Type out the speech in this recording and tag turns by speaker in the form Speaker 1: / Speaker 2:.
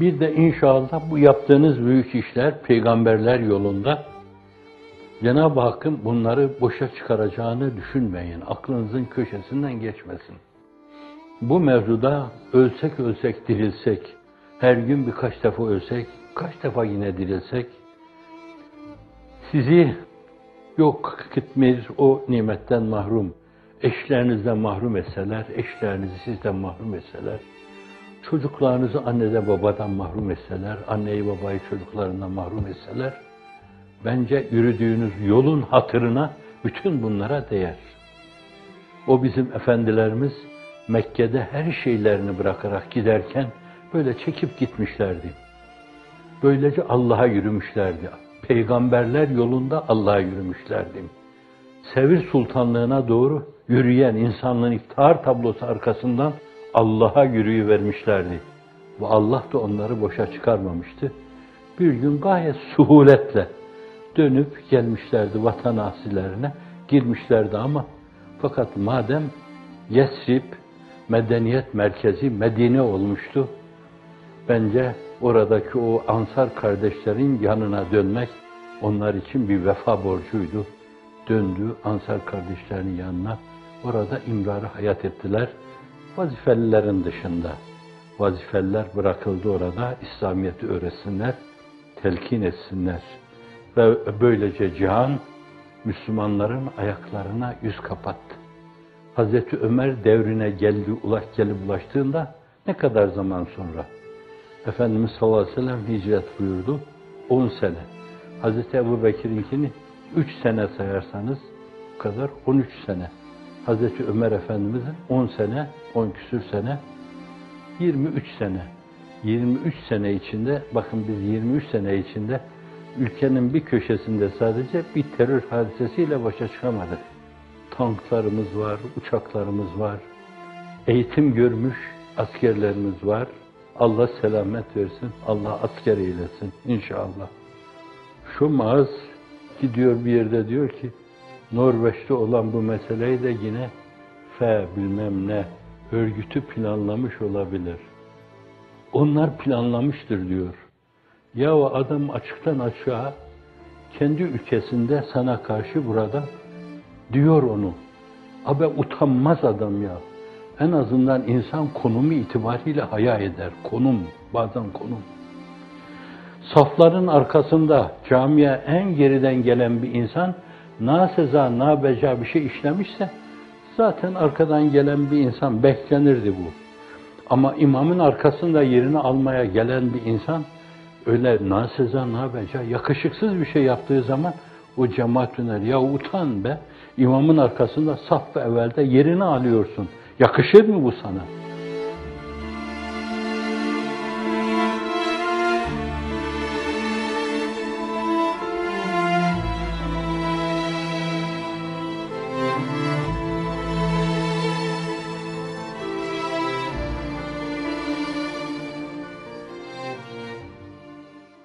Speaker 1: Bir de inşallah bu yaptığınız büyük işler peygamberler yolunda Cenab-ı Hakk'ın bunları boşa çıkaracağını düşünmeyin. Aklınızın köşesinden geçmesin. Bu mevzuda ölsek ölsek dirilsek, her gün birkaç defa ölsek, kaç defa yine dirilsek, sizi yok gitmeyiz o nimetten mahrum, eşlerinizden mahrum etseler, eşlerinizi sizden mahrum etseler, çocuklarınızı anneden babadan mahrum etseler, anneyi babayı çocuklarından mahrum etseler, bence yürüdüğünüz yolun hatırına bütün bunlara değer. O bizim efendilerimiz Mekke'de her şeylerini bırakarak giderken böyle çekip gitmişlerdi. Böylece Allah'a yürümüşlerdi. Peygamberler yolunda Allah'a yürümüşlerdi. Sevir Sultanlığına doğru yürüyen insanlığın iftihar tablosu arkasından Allah'a yürüyüvermişlerdi. Ve Allah da onları boşa çıkarmamıştı. Bir gün gayet suhuletle dönüp gelmişlerdi vatan asilerine, girmişlerdi ama fakat madem Yesrib medeniyet merkezi Medine olmuştu, bence oradaki o Ansar kardeşlerin yanına dönmek onlar için bir vefa borcuydu. Döndü Ansar kardeşlerinin yanına, orada imrarı hayat ettiler. Vazifelilerin dışında. Vazifeliler bırakıldı orada, İslamiyet'i öğretsinler, telkin etsinler. Ve böylece cihan Müslümanların ayaklarına yüz kapattı. Hazreti Ömer devrine geldi, ulaş gelip ulaştığında ne kadar zaman sonra? Efendimiz sallallahu aleyhi ve sellem hicret buyurdu. 10 sene. Hazreti Ebu Bekir'inkini 3 sene sayarsanız bu kadar 13 sene. Hazreti Ömer Efendimiz'in 10 sene, 10 küsür sene, 23 sene. 23 sene içinde, bakın biz 23 sene içinde ülkenin bir köşesinde sadece bir terör hadisesiyle başa çıkamadık. Tanklarımız var, uçaklarımız var, eğitim görmüş askerlerimiz var. Allah selamet versin, Allah asker eylesin inşallah. Şu Maaz gidiyor bir yerde diyor ki, Norveç'te olan bu meseleyi de yine F bilmem ne örgütü planlamış olabilir. Onlar planlamıştır diyor. Ya o adam açıktan açığa kendi ülkesinde sana karşı burada diyor onu. Abi utanmaz adam ya. En azından insan konumu itibariyle haya eder. Konum, bazen konum. Safların arkasında camiye en geriden gelen bir insan na seza, na beca bir şey işlemişse zaten arkadan gelen bir insan beklenirdi bu. Ama imamın arkasında yerini almaya gelen bir insan öyle na seza, na beca, yakışıksız bir şey yaptığı zaman o cemaat döner. Ya utan be, imamın arkasında saf ve evvelde yerini alıyorsun. Yakışır mı bu sana?